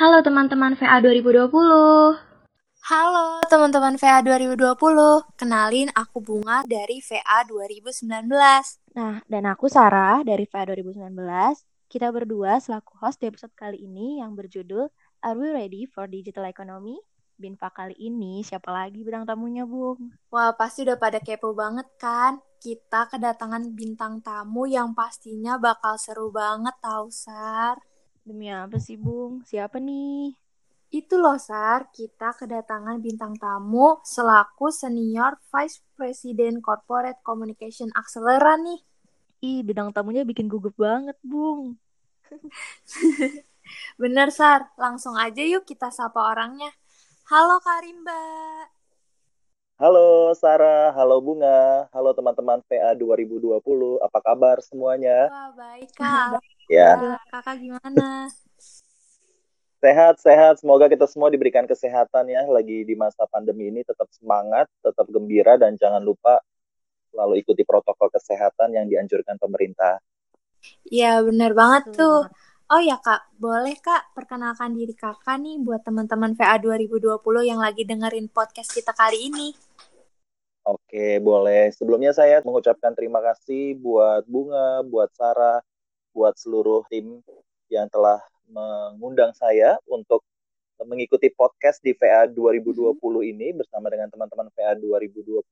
Halo teman-teman VA 2020. Halo teman-teman VA 2020. Kenalin aku Bunga dari VA 2019. Nah, dan aku Sarah dari VA 2019. Kita berdua selaku host di episode kali ini yang berjudul Are We Ready for Digital Economy? Binfa kali ini siapa lagi bidang tamunya, Bung? Wah, pasti udah pada kepo banget kan? Kita kedatangan bintang tamu yang pastinya bakal seru banget tau, Sar. Demi apa sih, Bung? Siapa nih? Itu loh, Sar, kita kedatangan bintang tamu selaku Senior Vice President Corporate Communication Acceleran nih. Ih, bidang tamunya bikin gugup banget, Bung. Bener, Sar. Langsung aja yuk kita sapa orangnya. Halo Karimba. Halo Sarah, halo Bunga, halo teman-teman PA 2020. Apa kabar semuanya? Wah, baik, Kak. Ya, Kakak gimana? sehat-sehat. Semoga kita semua diberikan kesehatan ya. Lagi di masa pandemi ini tetap semangat, tetap gembira, dan jangan lupa selalu ikuti protokol kesehatan yang dianjurkan pemerintah. Iya, bener banget tuh. Oh ya Kak, boleh Kak perkenalkan diri Kakak nih buat teman-teman VA 2020 yang lagi dengerin podcast kita kali ini. Oke, boleh. Sebelumnya saya mengucapkan terima kasih buat Bunga, buat Sarah, buat seluruh tim yang telah mengundang saya untuk mengikuti podcast di VA 2020 ini bersama dengan teman-teman VA 2020.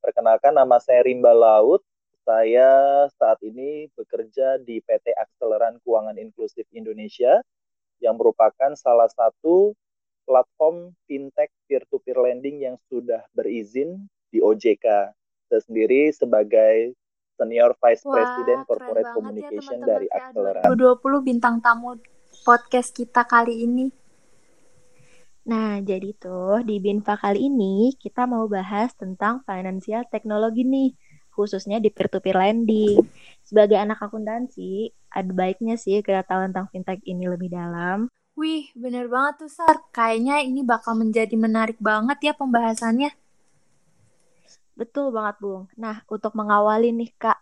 Perkenalkan nama saya Rimba Laut. Saya saat ini bekerja di PT Akseleran Keuangan Inklusif Indonesia yang merupakan salah satu platform fintech peer-to-peer lending yang sudah berizin di OJK. Saya sendiri sebagai Senior Vice Wah, President Corporate banget ya Communication teman-teman dari VA Akseleran. 2020 bintang tamu podcast kita kali ini. Nah, jadi tuh di Binfa kali ini kita mau bahas tentang financial technology nih, khususnya di peer-to-peer lending. Sebagai anak akuntansi, ada baiknya sih kita tahu tentang fintech ini lebih dalam. Wih, bener banget tuh Sar. Kayaknya ini bakal menjadi menarik banget ya pembahasannya. Betul banget, Bung. Nah, untuk mengawali nih, Kak,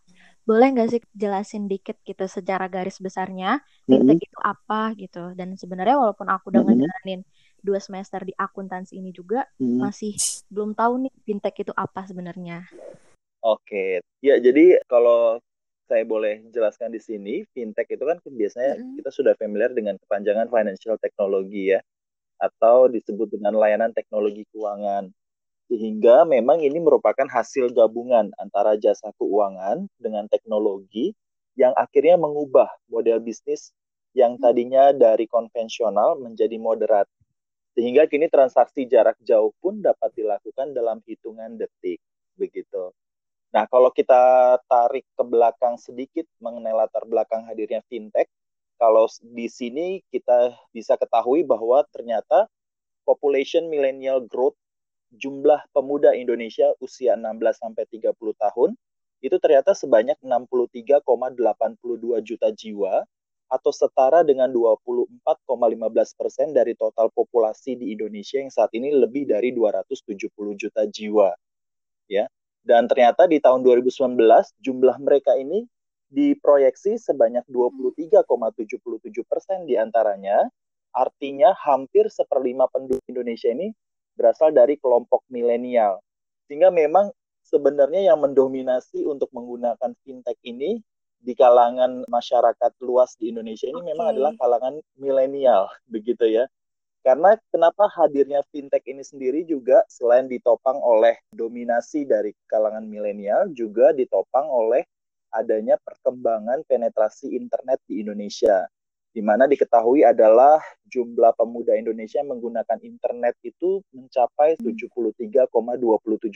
boleh nggak sih jelasin dikit gitu secara garis besarnya fintech itu apa gitu? Dan sebenarnya walaupun aku udah Mhm. ngejalanin dua semester di akuntansi ini juga Mhm. masih belum tahu nih fintech itu apa sebenarnya. Oke, ya jadi kalau saya boleh jelaskan di sini, fintech itu kan biasanya Mm-mm. kita sudah familiar dengan kepanjangan financial technology ya, atau disebut dengan layanan teknologi keuangan. Sehingga memang ini merupakan hasil gabungan antara jasa keuangan dengan teknologi yang akhirnya mengubah model bisnis yang tadinya dari konvensional menjadi moderat. Sehingga kini transaksi jarak jauh pun dapat dilakukan dalam hitungan detik. Begitu. Nah, kalau kita tarik ke belakang sedikit mengenai latar belakang hadirnya fintech, kalau di sini kita bisa ketahui bahwa ternyata population millennial growth jumlah pemuda Indonesia usia 16 sampai 30 tahun itu ternyata sebanyak 63,82 juta jiwa atau setara dengan 24,15 persen dari total populasi di Indonesia yang saat ini lebih dari 270 juta jiwa. Ya, dan ternyata di tahun 2019 jumlah mereka ini diproyeksi sebanyak 23,77 persen di antaranya, artinya hampir seperlima penduduk Indonesia ini berasal dari kelompok milenial. Sehingga memang sebenarnya yang mendominasi untuk menggunakan fintech ini di kalangan masyarakat luas di Indonesia ini Oke. memang adalah kalangan milenial, begitu ya. Karena kenapa hadirnya fintech ini sendiri juga selain ditopang oleh dominasi dari kalangan milenial, juga ditopang oleh adanya perkembangan penetrasi internet di Indonesia. Di mana diketahui adalah jumlah pemuda Indonesia yang menggunakan internet itu mencapai 73,27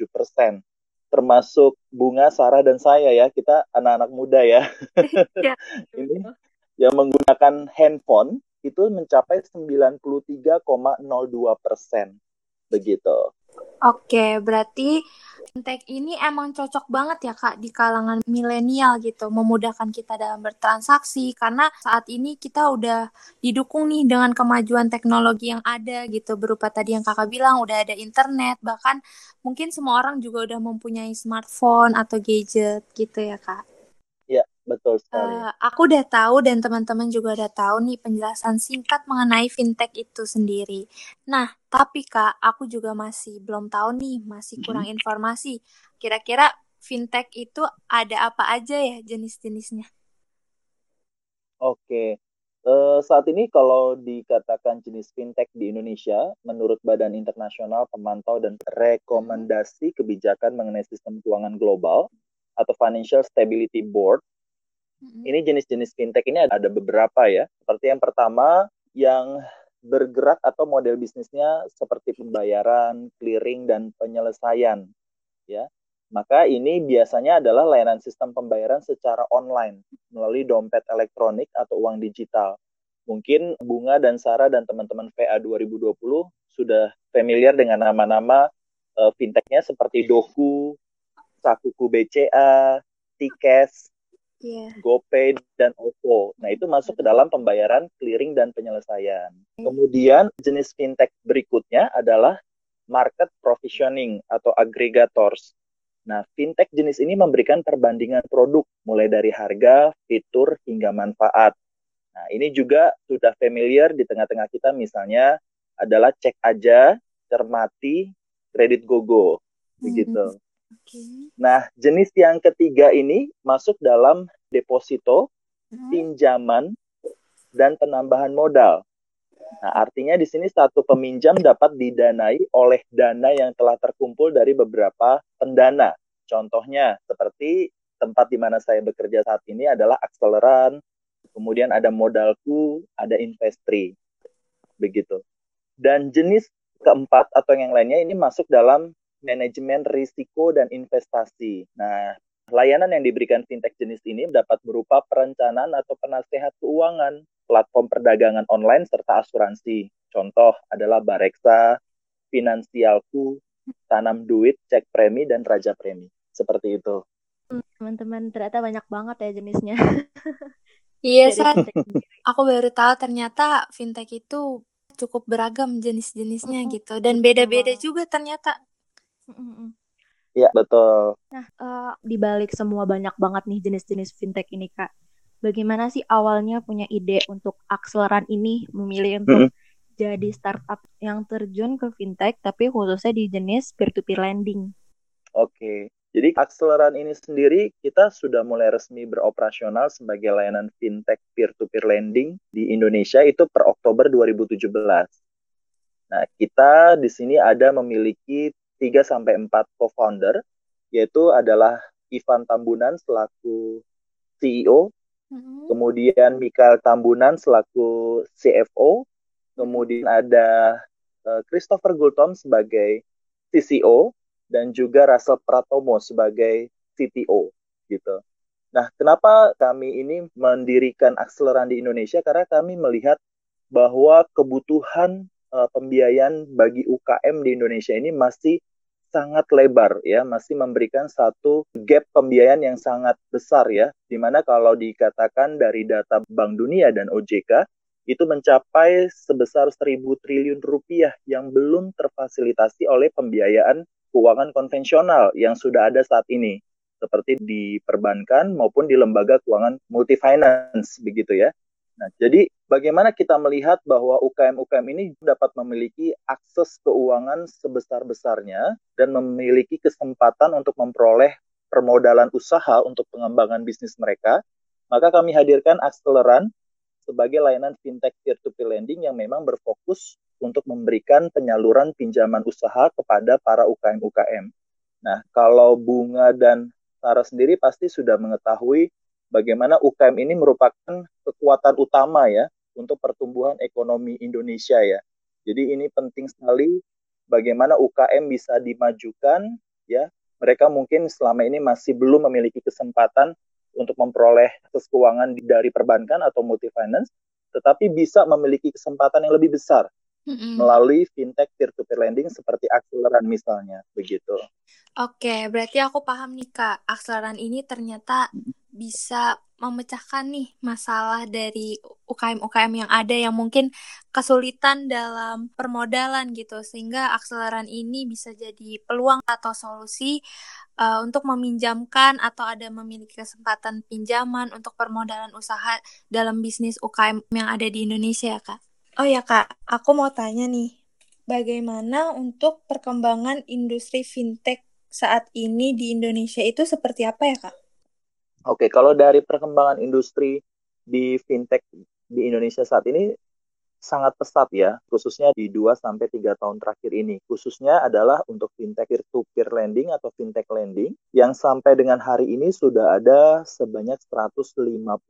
persen. Termasuk Bunga, Sarah, dan saya ya, kita anak-anak muda ya. Ya. Ini yang menggunakan handphone itu mencapai 93,02 persen. Begitu. Oke, berarti fintech ini emang cocok banget ya Kak di kalangan milenial gitu, memudahkan kita dalam bertransaksi. Karena saat ini kita udah didukung nih dengan kemajuan teknologi yang ada gitu, berupa tadi yang Kakak bilang udah ada internet, bahkan mungkin semua orang juga udah mempunyai smartphone atau gadget gitu ya Kak. Betul sekali. Uh, aku udah tahu dan teman-teman juga udah tahu nih penjelasan singkat mengenai fintech itu sendiri. Nah, tapi Kak, aku juga masih belum tahu nih, masih kurang hmm. informasi. Kira-kira fintech itu ada apa aja ya jenis-jenisnya? Oke. Uh, saat ini kalau dikatakan jenis fintech di Indonesia, menurut Badan Internasional Pemantau dan Rekomendasi Kebijakan mengenai Sistem Keuangan Global atau Financial Stability Board, ini jenis-jenis fintech ini ada beberapa ya. Seperti yang pertama yang bergerak atau model bisnisnya seperti pembayaran, clearing dan penyelesaian ya. Maka ini biasanya adalah layanan sistem pembayaran secara online melalui dompet elektronik atau uang digital. Mungkin Bunga dan Sarah dan teman-teman VA 2020 sudah familiar dengan nama-nama uh, fintechnya seperti Doku, Sakuku BCA, Tikes, yeah. GoPay dan OVO. Nah, itu masuk ke dalam pembayaran, clearing dan penyelesaian. Kemudian jenis fintech berikutnya adalah market provisioning atau aggregators. Nah, fintech jenis ini memberikan perbandingan produk mulai dari harga, fitur hingga manfaat. Nah, ini juga sudah familiar di tengah-tengah kita misalnya adalah cek aja, cermati, kredit gogo. Begitu. Mm -hmm. Nah, jenis yang ketiga ini masuk dalam deposito, hmm. pinjaman, dan penambahan modal. Nah, artinya di sini satu peminjam dapat didanai oleh dana yang telah terkumpul dari beberapa pendana. Contohnya seperti tempat di mana saya bekerja saat ini adalah akseleran, kemudian ada modalku, ada investri. Begitu. Dan jenis keempat atau yang lainnya ini masuk dalam manajemen risiko dan investasi. Nah, layanan yang diberikan fintech jenis ini dapat berupa perencanaan atau penasehat keuangan, platform perdagangan online, serta asuransi. Contoh adalah Bareksa, Finansialku, Tanam Duit, Cek Premi, dan Raja Premi. Seperti itu. Teman-teman, ternyata banyak banget ya jenisnya. iya, San. Aku baru tahu ternyata fintech itu cukup beragam jenis-jenisnya gitu. Dan beda-beda juga ternyata Iya betul. Nah, uh, di balik semua banyak banget nih jenis-jenis fintech ini kak. Bagaimana sih awalnya punya ide untuk akseleran ini memilih untuk -hmm. jadi startup yang terjun ke fintech tapi khususnya di jenis peer-to-peer lending? Oke, jadi akseleran ini sendiri kita sudah mulai resmi beroperasional sebagai layanan fintech peer-to-peer lending di Indonesia itu per Oktober 2017. Nah, kita di sini ada memiliki 3 sampai 4 co-founder yaitu adalah Ivan Tambunan selaku CEO, mm-hmm. kemudian Mikael Tambunan selaku CFO, kemudian ada uh, Christopher Gultom sebagai CCO dan juga Russell Pratomo sebagai CTO gitu. Nah, kenapa kami ini mendirikan akseleran di Indonesia? Karena kami melihat bahwa kebutuhan uh, pembiayaan bagi UKM di Indonesia ini masih sangat lebar ya, masih memberikan satu gap pembiayaan yang sangat besar ya, di mana kalau dikatakan dari data Bank Dunia dan OJK itu mencapai sebesar 1000 triliun rupiah yang belum terfasilitasi oleh pembiayaan keuangan konvensional yang sudah ada saat ini. Seperti di perbankan maupun di lembaga keuangan multifinance begitu ya. Nah, jadi bagaimana kita melihat bahwa UKM-UKM ini dapat memiliki akses keuangan sebesar-besarnya dan memiliki kesempatan untuk memperoleh permodalan usaha untuk pengembangan bisnis mereka, maka kami hadirkan Akseleran sebagai layanan fintech peer-to-peer lending yang memang berfokus untuk memberikan penyaluran pinjaman usaha kepada para UKM-UKM. Nah, kalau Bunga dan Sarah sendiri pasti sudah mengetahui bagaimana UKM ini merupakan kekuatan utama ya untuk pertumbuhan ekonomi Indonesia ya. Jadi ini penting sekali bagaimana UKM bisa dimajukan ya. Mereka mungkin selama ini masih belum memiliki kesempatan untuk memperoleh akses keuangan dari perbankan atau multi finance, tetapi bisa memiliki kesempatan yang lebih besar Mm-mm. melalui fintech peer-to-peer lending seperti Akseleran misalnya, begitu. Oke, berarti aku paham nih Kak. Akseleran ini ternyata bisa memecahkan nih masalah dari UKM-UKM yang ada yang mungkin kesulitan dalam permodalan gitu. Sehingga akseleran ini bisa jadi peluang atau solusi uh, untuk meminjamkan atau ada memiliki kesempatan pinjaman untuk permodalan usaha dalam bisnis UKM yang ada di Indonesia ya Kak. Oh ya Kak, aku mau tanya nih. Bagaimana untuk perkembangan industri fintech saat ini di Indonesia itu seperti apa ya Kak? Oke, kalau dari perkembangan industri di fintech di Indonesia saat ini sangat pesat ya, khususnya di 2 sampai 3 tahun terakhir ini. Khususnya adalah untuk fintech peer-to-peer lending atau fintech lending yang sampai dengan hari ini sudah ada sebanyak 158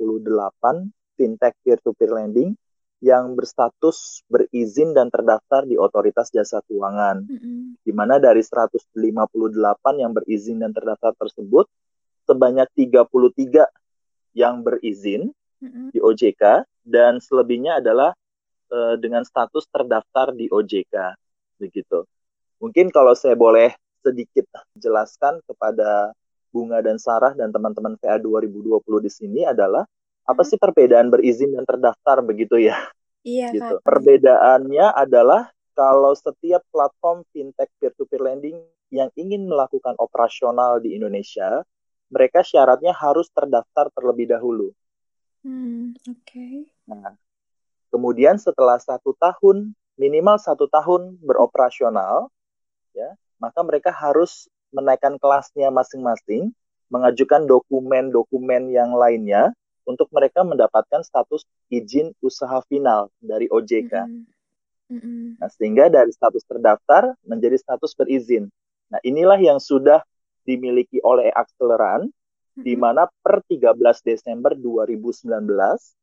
fintech peer-to-peer lending yang berstatus berizin dan terdaftar di Otoritas Jasa Keuangan. Mm -hmm. Di mana dari 158 yang berizin dan terdaftar tersebut, sebanyak 33 yang berizin mm-hmm. di OJK dan selebihnya adalah uh, dengan status terdaftar di OJK begitu. Mungkin kalau saya boleh sedikit jelaskan kepada Bunga dan Sarah dan teman-teman VA 2020 di sini adalah apa sih perbedaan berizin dan terdaftar begitu ya? Iya, gitu. Kak. Perbedaannya adalah kalau setiap platform fintech peer-to-peer lending yang ingin melakukan operasional di Indonesia mereka syaratnya harus terdaftar terlebih dahulu. Hmm, Oke. Okay. Nah, kemudian setelah satu tahun minimal satu tahun beroperasional, ya, maka mereka harus menaikkan kelasnya masing-masing, mengajukan dokumen-dokumen yang lainnya untuk mereka mendapatkan status izin usaha final dari OJK. Mm -hmm. Mm -hmm. Nah, sehingga dari status terdaftar menjadi status berizin. Nah, inilah yang sudah dimiliki oleh Akseleran mm-hmm. di mana per 13 Desember 2019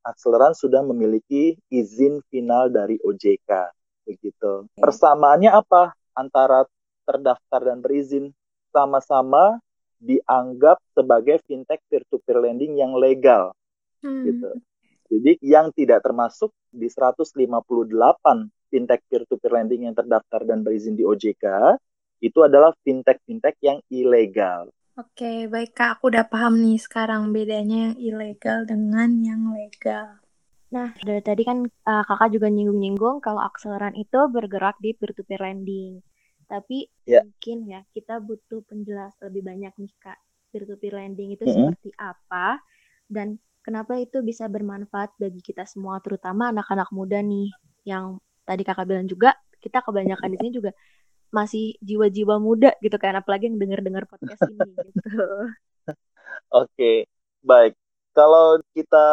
Akseleran sudah memiliki izin final dari OJK begitu. Okay. Persamaannya apa antara terdaftar dan berizin? Sama-sama dianggap sebagai fintech peer-to-peer lending yang legal hmm. gitu. Jadi yang tidak termasuk di 158 fintech peer-to-peer lending yang terdaftar dan berizin di OJK itu adalah fintech-fintech yang ilegal. Oke, baik Kak, aku udah paham nih sekarang bedanya yang ilegal dengan yang legal. Nah, dari tadi kan uh, kakak juga nyinggung-nyinggung kalau akseleran itu bergerak di peer-to-peer lending. Tapi yeah. mungkin ya kita butuh penjelas lebih banyak nih kak. Peer-to-peer lending itu mm -hmm. seperti apa dan kenapa itu bisa bermanfaat bagi kita semua, terutama anak-anak muda nih yang tadi kakak bilang juga kita kebanyakan di sini juga masih jiwa-jiwa muda gitu kan apalagi yang dengar-dengar podcast ini gitu. Oke, baik. Kalau kita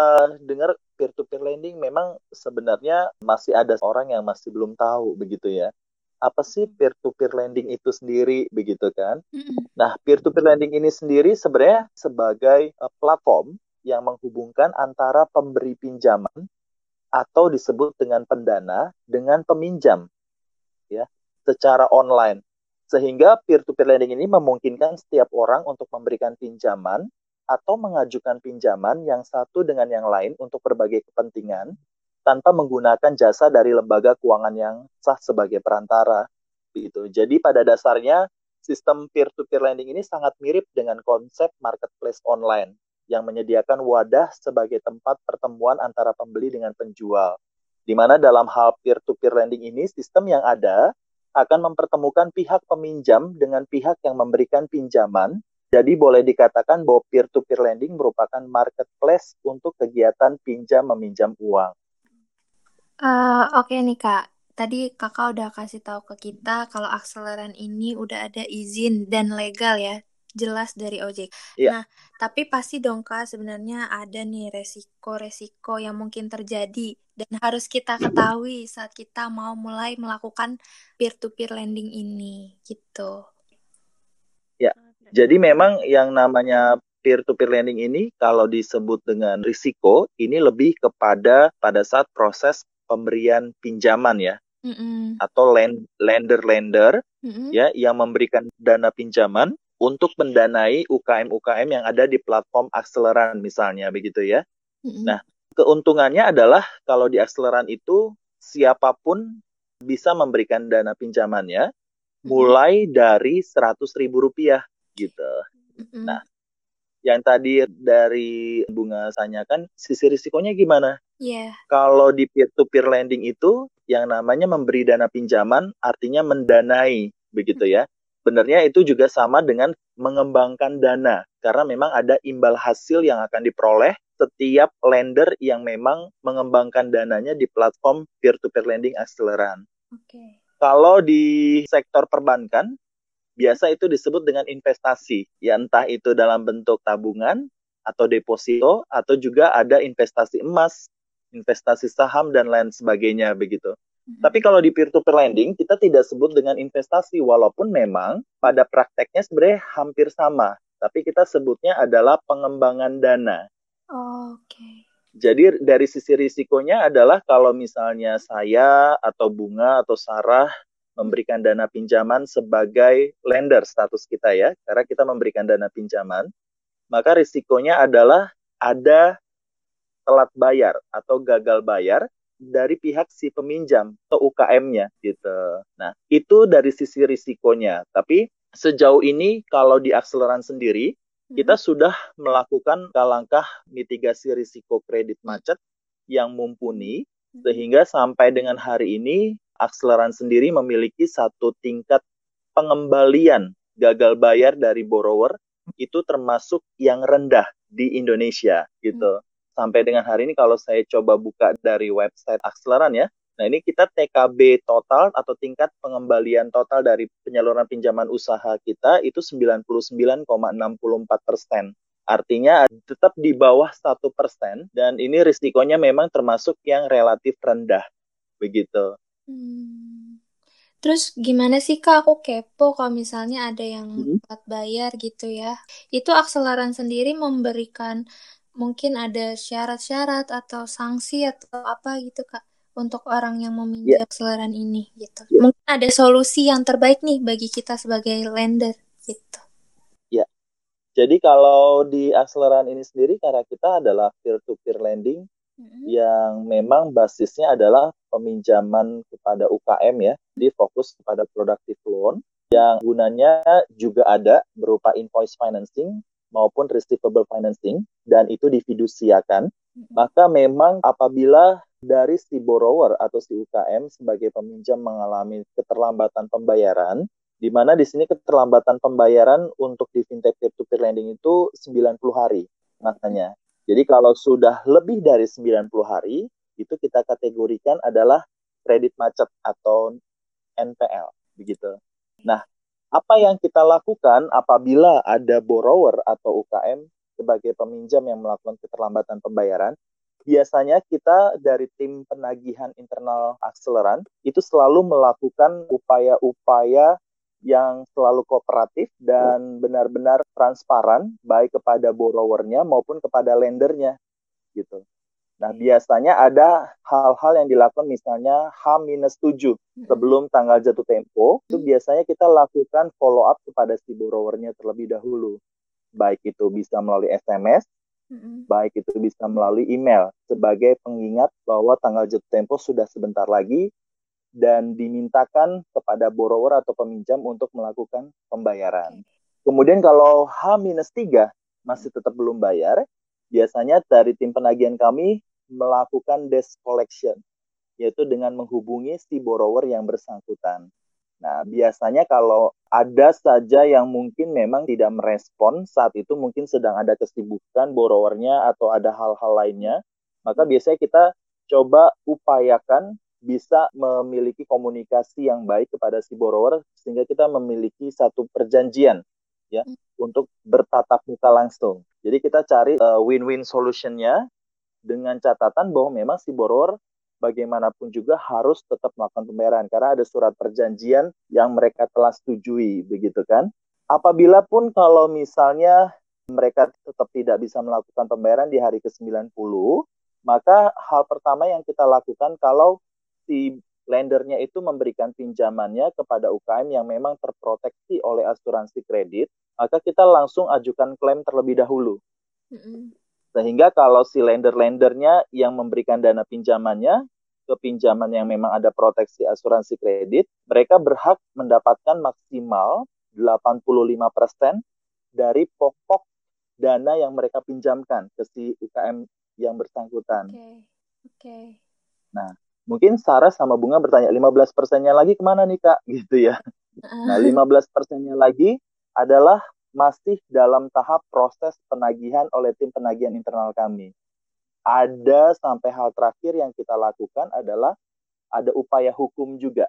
dengar peer-to-peer lending memang sebenarnya masih ada orang yang masih belum tahu begitu ya. Apa sih peer-to-peer lending itu sendiri begitu kan? Nah, peer-to-peer lending ini sendiri sebenarnya sebagai uh, platform yang menghubungkan antara pemberi pinjaman atau disebut dengan pendana dengan peminjam. Ya secara online. Sehingga peer-to-peer lending ini memungkinkan setiap orang untuk memberikan pinjaman atau mengajukan pinjaman yang satu dengan yang lain untuk berbagai kepentingan tanpa menggunakan jasa dari lembaga keuangan yang sah sebagai perantara. Gitu. Jadi pada dasarnya sistem peer-to-peer lending ini sangat mirip dengan konsep marketplace online yang menyediakan wadah sebagai tempat pertemuan antara pembeli dengan penjual. Di mana dalam hal peer-to-peer lending ini sistem yang ada akan mempertemukan pihak peminjam dengan pihak yang memberikan pinjaman. Jadi boleh dikatakan bahwa peer-to-peer lending merupakan marketplace untuk kegiatan pinjam meminjam uang. Uh, Oke okay nih kak, tadi kakak udah kasih tahu ke kita kalau akseleran ini udah ada izin dan legal ya jelas dari ojek. Yeah. Nah, tapi pasti dong Kak sebenarnya ada nih resiko-resiko yang mungkin terjadi dan harus kita ketahui saat kita mau mulai melakukan peer-to-peer lending ini gitu. Ya. Jadi memang yang namanya peer-to-peer lending ini kalau disebut dengan risiko ini lebih kepada pada saat proses pemberian pinjaman ya. Mm -mm. atau lender-lender mm -mm. ya yang memberikan dana pinjaman untuk mendanai UKM-UKM yang ada di platform akseleran misalnya begitu ya. Mm-hmm. Nah, keuntungannya adalah kalau di akseleran itu siapa pun bisa memberikan dana pinjamannya mulai dari seratus ribu rupiah gitu. Mm-mm. Nah, yang tadi dari bunga tanyakan sisi risikonya gimana? Iya. Kalau di peer-to-peer lending itu yang namanya memberi dana pinjaman artinya mendanai begitu ya. Benarnya itu juga sama dengan mengembangkan dana karena memang ada imbal hasil yang akan diperoleh setiap lender yang memang mengembangkan dananya di platform peer-to-peer lending akseleran. Oke. Kalau di sektor perbankan, biasa itu disebut dengan investasi. Ya entah itu dalam bentuk tabungan atau deposito atau juga ada investasi emas, investasi saham dan lain sebagainya begitu. Mm-mm. Tapi kalau di peer-to-peer lending kita tidak sebut dengan investasi walaupun memang pada prakteknya sebenarnya hampir sama. Tapi kita sebutnya adalah pengembangan dana. Oke. Jadi dari sisi risikonya adalah kalau misalnya saya atau Bunga atau Sarah memberikan dana pinjaman sebagai lender status kita ya, karena kita memberikan dana pinjaman, maka risikonya adalah ada telat bayar atau gagal bayar dari pihak si peminjam atau UKM-nya gitu. Nah, itu dari sisi risikonya. Tapi sejauh ini kalau di akseleran sendiri kita sudah melakukan langkah mitigasi risiko kredit macet yang mumpuni sehingga sampai dengan hari ini akseleran sendiri memiliki satu tingkat pengembalian gagal bayar dari borrower itu termasuk yang rendah di Indonesia gitu. Sampai dengan hari ini kalau saya coba buka dari website akseleran ya, nah ini kita TKB total atau tingkat pengembalian total dari penyaluran pinjaman usaha kita itu 99,64 persen. Artinya tetap di bawah satu persen dan ini risikonya memang termasuk yang relatif rendah begitu. Hmm. Terus gimana sih Kak? Aku kepo kalau misalnya ada yang Hmm. telat bayar gitu ya. Itu akseleran sendiri memberikan mungkin ada syarat-syarat atau sanksi atau apa gitu Kak untuk orang yang meminjam Ya, akseleran ini gitu. ya, Mungkin ada solusi yang terbaik nih bagi kita sebagai lender gitu. ya. Jadi kalau di akseleran ini sendiri karena kita adalah peer-to-peer lending Mm-mm. yang memang basisnya adalah peminjaman kepada UKM ya, jadi fokus kepada productive loan yang gunanya juga ada berupa invoice financing maupun receivable financing dan itu difidusiakan. Maka memang apabila dari si borrower atau si UKM sebagai peminjam mengalami keterlambatan pembayaran, di mana di sini keterlambatan pembayaran untuk di fintech peer-to-peer lending itu 90 hari maknanya. Jadi kalau sudah lebih dari 90 hari, itu kita kategorikan adalah kredit macet atau NPL, begitu. Nah, apa yang kita lakukan apabila ada borrower atau UKM sebagai peminjam yang melakukan keterlambatan pembayaran? Biasanya kita dari tim penagihan internal akseleran itu selalu melakukan upaya-upaya yang selalu kooperatif dan benar-benar transparan baik kepada borrowernya maupun kepada lendernya gitu. Nah, biasanya ada hal-hal yang dilakukan misalnya H-7 sebelum tanggal jatuh tempo, itu biasanya kita lakukan follow up kepada si borrowernya terlebih dahulu. Baik itu bisa melalui SMS, baik itu bisa melalui email sebagai pengingat bahwa tanggal jatuh tempo sudah sebentar lagi dan dimintakan kepada borrower atau peminjam untuk melakukan pembayaran. Kemudian kalau H-3 masih tetap belum bayar, biasanya dari tim penagihan kami melakukan desk collection, yaitu dengan menghubungi si borrower yang bersangkutan. Nah, biasanya kalau ada saja yang mungkin memang tidak merespon saat itu mungkin sedang ada kesibukan borrowernya atau ada hal-hal lainnya, maka biasanya kita coba upayakan bisa memiliki komunikasi yang baik kepada si borrower sehingga kita memiliki satu perjanjian ya untuk bertatap muka langsung. Jadi kita cari uh, win-win solutionnya dengan catatan bahwa memang si borrower bagaimanapun juga harus tetap melakukan pembayaran karena ada surat perjanjian yang mereka telah setujui begitu kan. Apabila pun kalau misalnya mereka tetap tidak bisa melakukan pembayaran di hari ke-90, maka hal pertama yang kita lakukan kalau si lendernya itu memberikan pinjamannya kepada UKM yang memang terproteksi oleh asuransi kredit, maka kita langsung ajukan klaim terlebih dahulu. Sehingga kalau si lender-lendernya yang memberikan dana pinjamannya ke pinjaman yang memang ada proteksi asuransi kredit, mereka berhak mendapatkan maksimal 85% dari pokok dana yang mereka pinjamkan ke si UKM yang bersangkutan. Oke. Okay. Oke. Okay. Nah, mungkin Sarah sama Bunga bertanya 15 persennya lagi ke mana nih Kak? Gitu ya. Nah, 15 persennya lagi adalah masih dalam tahap proses penagihan oleh tim penagihan internal kami. Ada sampai hal terakhir yang kita lakukan adalah ada upaya hukum juga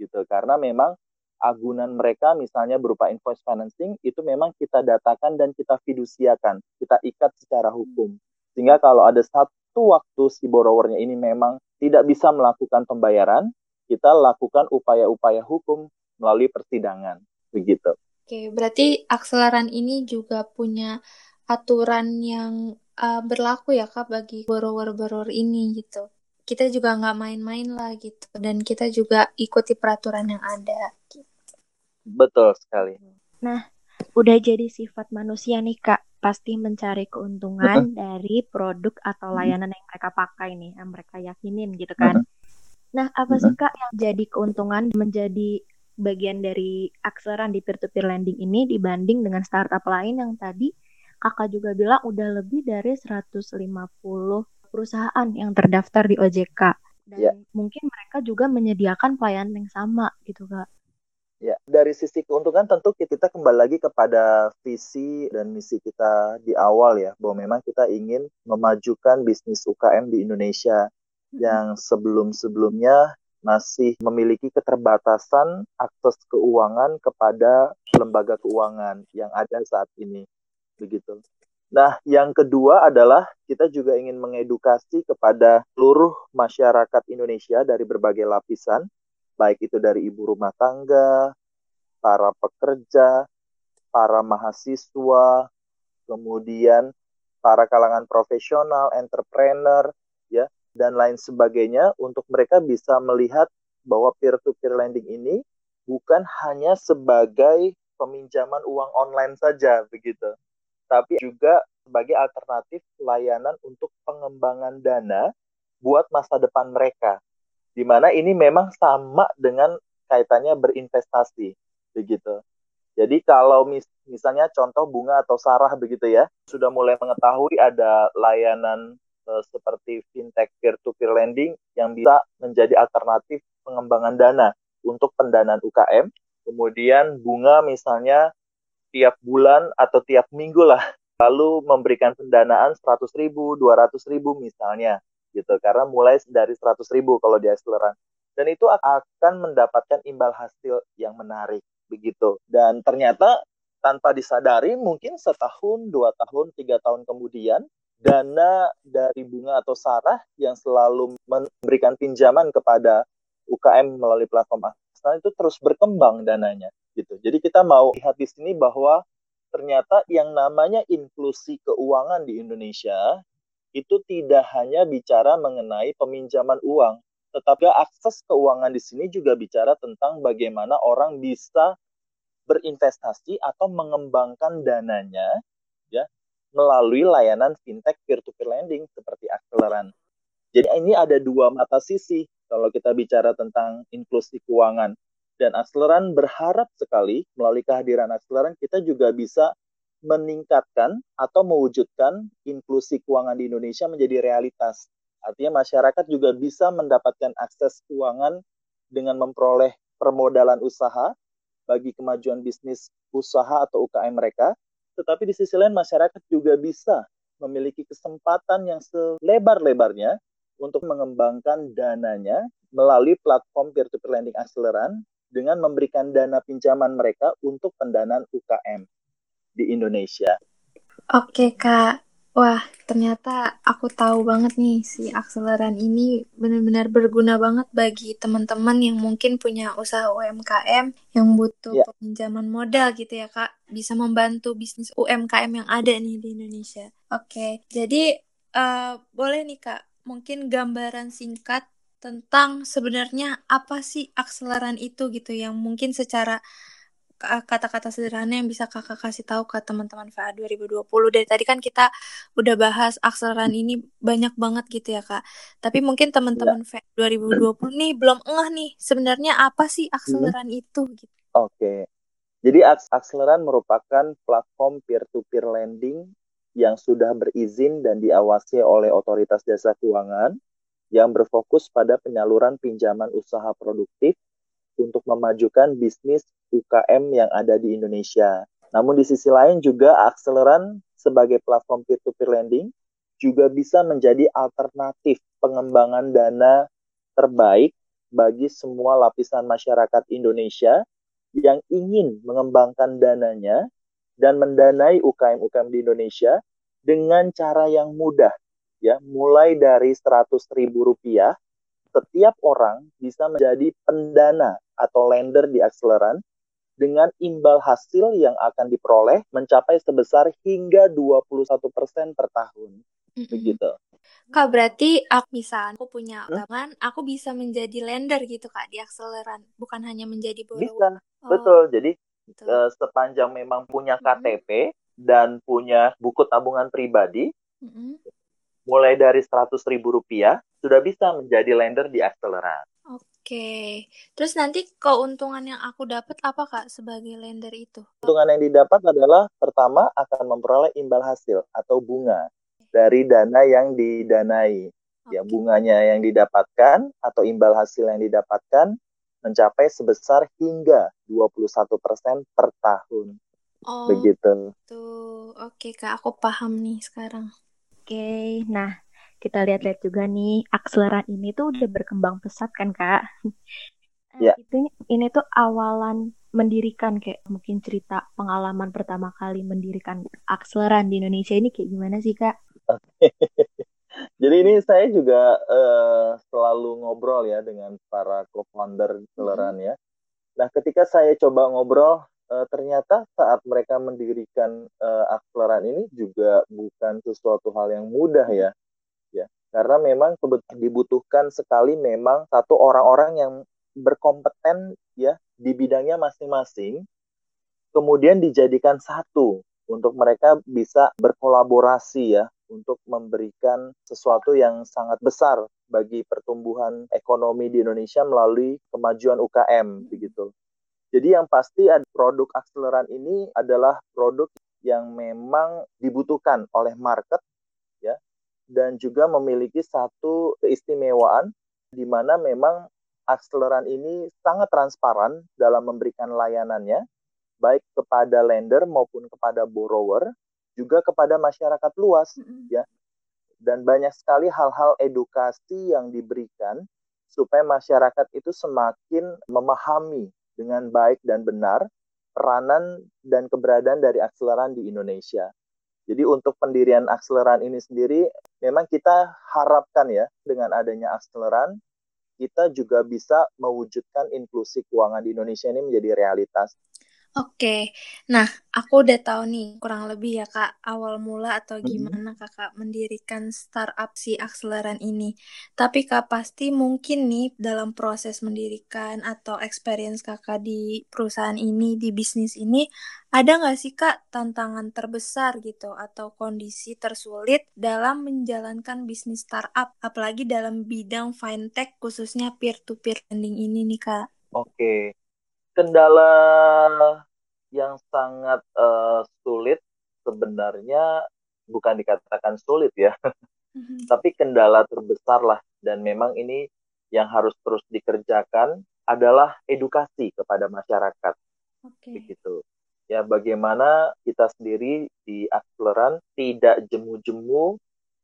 gitu karena memang agunan mereka misalnya berupa invoice financing itu memang kita datakan dan kita fidusiakan, kita ikat secara hukum. Sehingga kalau ada satu waktu si borrowernya ini memang tidak bisa melakukan pembayaran, kita lakukan upaya-upaya hukum melalui persidangan. Begitu. Oke, berarti akseleran ini juga punya aturan yang uh, berlaku ya Kak bagi borrower-borrower ini gitu. Kita juga nggak main-main lah gitu. Dan kita juga ikuti peraturan yang ada. Gitu. Betul sekali. Nah, udah jadi sifat manusia nih Kak, pasti mencari keuntungan dari produk atau layanan yang mereka pakai nih, yang mereka yakinin gitu kan. Nah, apa sih Kak yang jadi keuntungan menjadi bagian dari akseleran di peer-to-peer lending ini dibanding dengan startup lain yang tadi Kakak juga bilang udah lebih dari 150 perusahaan yang terdaftar di OJK. Dan yeah. mungkin mereka juga menyediakan pelayanan yang sama gitu Kak. Ya, dari sisi keuntungan tentu kita kembali lagi kepada visi dan misi kita di awal ya, bahwa memang kita ingin memajukan bisnis UKM di Indonesia yang sebelum-sebelumnya masih memiliki keterbatasan akses keuangan kepada lembaga keuangan yang ada saat ini. Begitu. Nah, yang kedua adalah kita juga ingin mengedukasi kepada seluruh masyarakat Indonesia dari berbagai lapisan baik itu dari ibu rumah tangga, para pekerja, para mahasiswa, kemudian para kalangan profesional, entrepreneur, ya, dan lain sebagainya untuk mereka bisa melihat bahwa peer-to-peer lending ini bukan hanya sebagai peminjaman uang online saja begitu, tapi juga sebagai alternatif layanan untuk pengembangan dana buat masa depan mereka di mana ini memang sama dengan kaitannya berinvestasi begitu. Jadi kalau mis misalnya contoh bunga atau sarah begitu ya, sudah mulai mengetahui ada layanan e, seperti fintech peer-to-peer lending yang bisa menjadi alternatif pengembangan dana untuk pendanaan UKM. Kemudian bunga misalnya tiap bulan atau tiap minggu lah lalu memberikan pendanaan 100 ribu, 200 ribu misalnya gitu. Karena mulai dari 100 ribu kalau di akseleran dan itu akan mendapatkan imbal hasil yang menarik begitu. Dan ternyata tanpa disadari mungkin setahun dua tahun tiga tahun kemudian dana dari bunga atau sarah yang selalu memberikan pinjaman kepada UKM melalui platform Akseleran itu terus berkembang dananya gitu. Jadi kita mau lihat di sini bahwa ternyata yang namanya inklusi keuangan di Indonesia itu tidak hanya bicara mengenai peminjaman uang, tetapi akses keuangan di sini juga bicara tentang bagaimana orang bisa berinvestasi atau mengembangkan dananya ya melalui layanan fintech peer-to-peer lending seperti Akseleran. Jadi ini ada dua mata sisi kalau kita bicara tentang inklusi keuangan. Dan Akseleran berharap sekali melalui kehadiran Akseleran kita juga bisa meningkatkan atau mewujudkan inklusi keuangan di Indonesia menjadi realitas. Artinya masyarakat juga bisa mendapatkan akses keuangan dengan memperoleh permodalan usaha bagi kemajuan bisnis usaha atau UKM mereka, tetapi di sisi lain masyarakat juga bisa memiliki kesempatan yang selebar-lebarnya untuk mengembangkan dananya melalui platform peer-to-peer lending akseleran dengan memberikan dana pinjaman mereka untuk pendanaan UKM di Indonesia. Oke kak, wah ternyata aku tahu banget nih si akseleran ini benar-benar berguna banget bagi teman-teman yang mungkin punya usaha UMKM yang butuh yeah. pinjaman modal gitu ya kak, bisa membantu bisnis UMKM yang ada nih di Indonesia. Oke, jadi uh, boleh nih kak, mungkin gambaran singkat tentang sebenarnya apa sih akseleran itu gitu yang mungkin secara kata-kata sederhana yang bisa kakak kasih tahu ke teman-teman VA 2020 dari tadi kan kita udah bahas akseleran ini banyak banget gitu ya kak tapi mungkin teman-teman ya. VA 2020 nih belum ngeh nih sebenarnya apa sih akseleran hmm. itu gitu oke okay. jadi akseleran merupakan platform peer-to-peer lending yang sudah berizin dan diawasi oleh otoritas jasa keuangan yang berfokus pada penyaluran pinjaman usaha produktif untuk memajukan bisnis UKM yang ada di Indonesia. Namun di sisi lain juga Akseleran sebagai platform peer-to-peer lending juga bisa menjadi alternatif pengembangan dana terbaik bagi semua lapisan masyarakat Indonesia yang ingin mengembangkan dananya dan mendanai UKM-UKM di Indonesia dengan cara yang mudah ya mulai dari 100 ribu rupiah setiap orang bisa menjadi pendana atau lender di akseleran dengan imbal hasil yang akan diperoleh mencapai sebesar hingga 21% per tahun. Mm-hmm. Begitu. Kak, berarti aku misalnya aku punya utang, aku bisa menjadi lender gitu Kak di akseleran, bukan hanya menjadi borrower. Bisa, oh. betul. Jadi betul. Uh, sepanjang memang punya KTP mm-hmm. dan punya buku tabungan pribadi, mm-hmm. mulai dari 100 ribu rupiah sudah bisa menjadi lender di Acceleran. Oke, terus nanti keuntungan yang aku dapat apa kak sebagai lender itu? Keuntungan yang didapat adalah pertama akan memperoleh imbal hasil atau bunga dari dana yang didanai. Okay. Ya, bunganya yang didapatkan atau imbal hasil yang didapatkan mencapai sebesar hingga 21% per tahun. Oh, Begitu. Tuh, oke Kak, aku paham nih sekarang. Oke, nah kita lihat-lihat juga nih akseleran ini tuh udah berkembang pesat kan kak Ya. itu ini tuh awalan mendirikan kayak mungkin cerita pengalaman pertama kali mendirikan akseleran di Indonesia ini kayak gimana sih kak? Jadi ini saya juga uh, selalu ngobrol ya dengan para co-founder akseleran mm -hmm. ya. Nah ketika saya coba ngobrol uh, ternyata saat mereka mendirikan uh, akseleran ini juga bukan sesuatu hal yang mudah ya karena memang dibutuhkan sekali memang satu orang-orang yang berkompeten ya di bidangnya masing-masing kemudian dijadikan satu untuk mereka bisa berkolaborasi ya untuk memberikan sesuatu yang sangat besar bagi pertumbuhan ekonomi di Indonesia melalui kemajuan UKM begitu. Jadi yang pasti produk akseleran ini adalah produk yang memang dibutuhkan oleh market dan juga memiliki satu keistimewaan di mana memang akseleran ini sangat transparan dalam memberikan layanannya baik kepada lender maupun kepada borrower juga kepada masyarakat luas ya dan banyak sekali hal-hal edukasi yang diberikan supaya masyarakat itu semakin memahami dengan baik dan benar peranan dan keberadaan dari akseleran di Indonesia. Jadi untuk pendirian akseleran ini sendiri memang kita harapkan ya dengan adanya akseleran kita juga bisa mewujudkan inklusi keuangan di Indonesia ini menjadi realitas. Oke, nah aku udah tahu nih kurang lebih ya kak awal mula atau gimana kakak mendirikan startup si akseleran ini. Tapi kak pasti mungkin nih dalam proses mendirikan atau experience kakak di perusahaan ini di bisnis ini ada nggak sih kak tantangan terbesar gitu atau kondisi tersulit dalam menjalankan bisnis startup apalagi dalam bidang fintech khususnya peer to peer lending ini nih kak? Oke, kendala yang sangat uh, sulit sebenarnya bukan dikatakan sulit ya, mm-hmm. tapi kendala terbesar lah dan memang ini yang harus terus dikerjakan adalah edukasi kepada masyarakat. Okay. Begitu. Ya bagaimana kita sendiri di Akseleran tidak jemu-jemu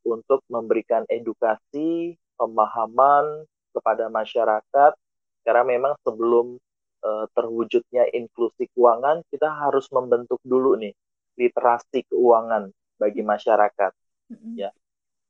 untuk memberikan edukasi, pemahaman kepada masyarakat karena memang sebelum uh, terwujudnya inklusi keuangan, kita harus membentuk dulu nih literasi keuangan bagi masyarakat, mm-hmm. ya.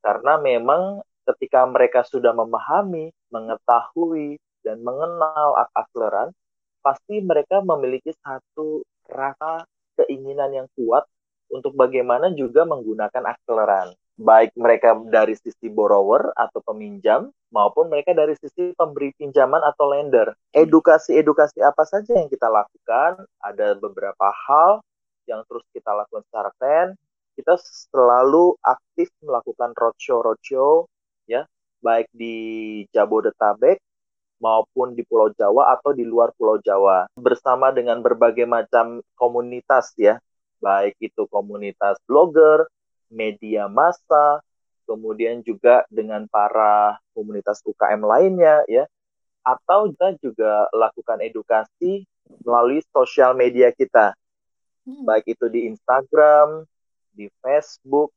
Karena memang ketika mereka sudah memahami, mengetahui dan mengenal akseleran, pasti mereka memiliki satu rasa keinginan yang kuat untuk bagaimana juga menggunakan akseleran. Baik mereka dari sisi borrower atau peminjam maupun mereka dari sisi pemberi pinjaman atau lender. Edukasi-edukasi apa saja yang kita lakukan? Ada beberapa hal yang terus kita lakukan secara keren. Kita selalu aktif melakukan roadshow-roadshow ya, baik di Jabodetabek maupun di Pulau Jawa atau di luar Pulau Jawa bersama dengan berbagai macam komunitas ya baik itu komunitas blogger, media massa, kemudian juga dengan para komunitas UKM lainnya ya atau kita juga lakukan edukasi melalui sosial media kita hmm. baik itu di Instagram, di Facebook,